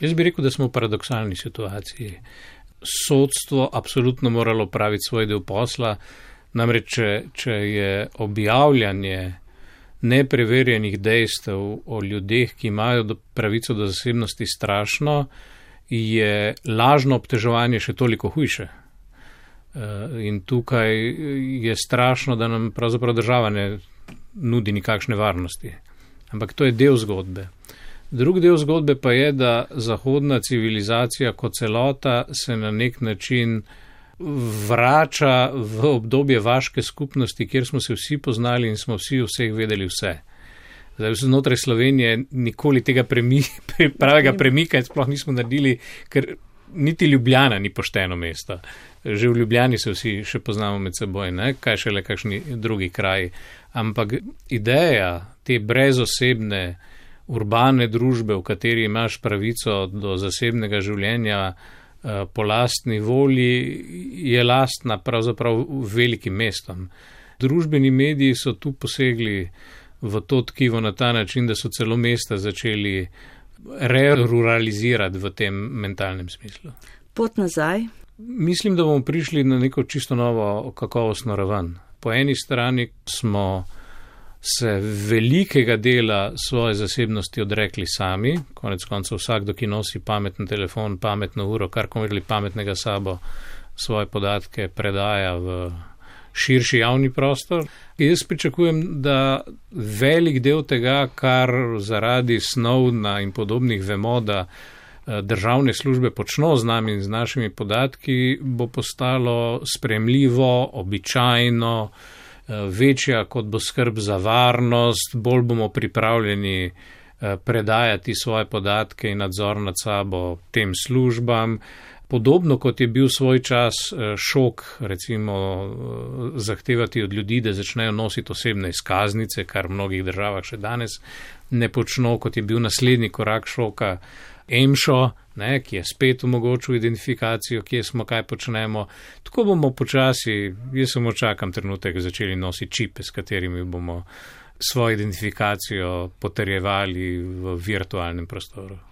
Jaz bi rekel, da smo v paradoksalni situaciji. Sodstvo absolutno moralo praviti svoj del posla, namreč, če, če je objavljanje nepreverjenih dejstev o ljudeh, ki imajo do pravico do zasebnosti strašno, je lažno obtežovanje še toliko hujše. Eh, in tukaj je strašno, da nam pravzaprav država ne nudi nikakšne varnosti. Ampak to je del zgodbe. Drug del zgodbe pa je, da zahodna civilizacija kot celota se na nek način vrača v obdobje vaške skupnosti, kjer smo se vsi poznali in smo vsi vseh vedeli vse. Zdaj, znotraj Slovenije nikoli tega premi, pravega premika sploh nismo naredili, ker niti Ljubljana ni pošteno mesto. Že v Ljubljani se vsi še poznamo med seboj, ne? kaj šele kakšni drugi kraji. Ampak ideja te brezosebne, urbane družbe, v kateri imaš pravico do zasebnega življenja eh, po lastni volji, je lastna pravzaprav velikim mestom. Družbeni mediji so tu posegli v to tkivo na ta način, da so celo mesta začeli re-ruralizirati v tem mentalnem smislu. Pot nazaj. Mislim, da bomo prišli na neko čisto novo kakovostno raven. Po eni strani smo se velikega dela svoje zasebnosti odrekli sami, konec koncev vsakdo, ki nosi pameten telefon, pametno uro, kar komerli pametnega sabo, svoje podatke predaja v širši javni prostor. Jaz pričakujem, da velik del tega, kar zaradi snovna in podobnih vemo, da eh, državne službe počno z nami in z našimi podatki, bo postalo spremljivo, običajno, večja kot bo skrb za varnost, bolj bomo pripravljeni eh, predajati svoje podatke in nadzor nad sabo tem službam. Podobno kot je bil svoj čas eh, šok, recimo, eh, zahtevati od ljudi, da začnejo nositi osebne izkaznice, kar v mnogih državah še danes ne počno, kot je bil naslednji korak šoka EMŠO, ne, ki je spet omogočil identifikacijo, kje smo, kaj počnemo. Tako bomo počasi, jaz samo čakam trenutek, začeli nositi čipe, s katerimi bomo svojo identifikacijo potrjevali v virtualnem prostoru.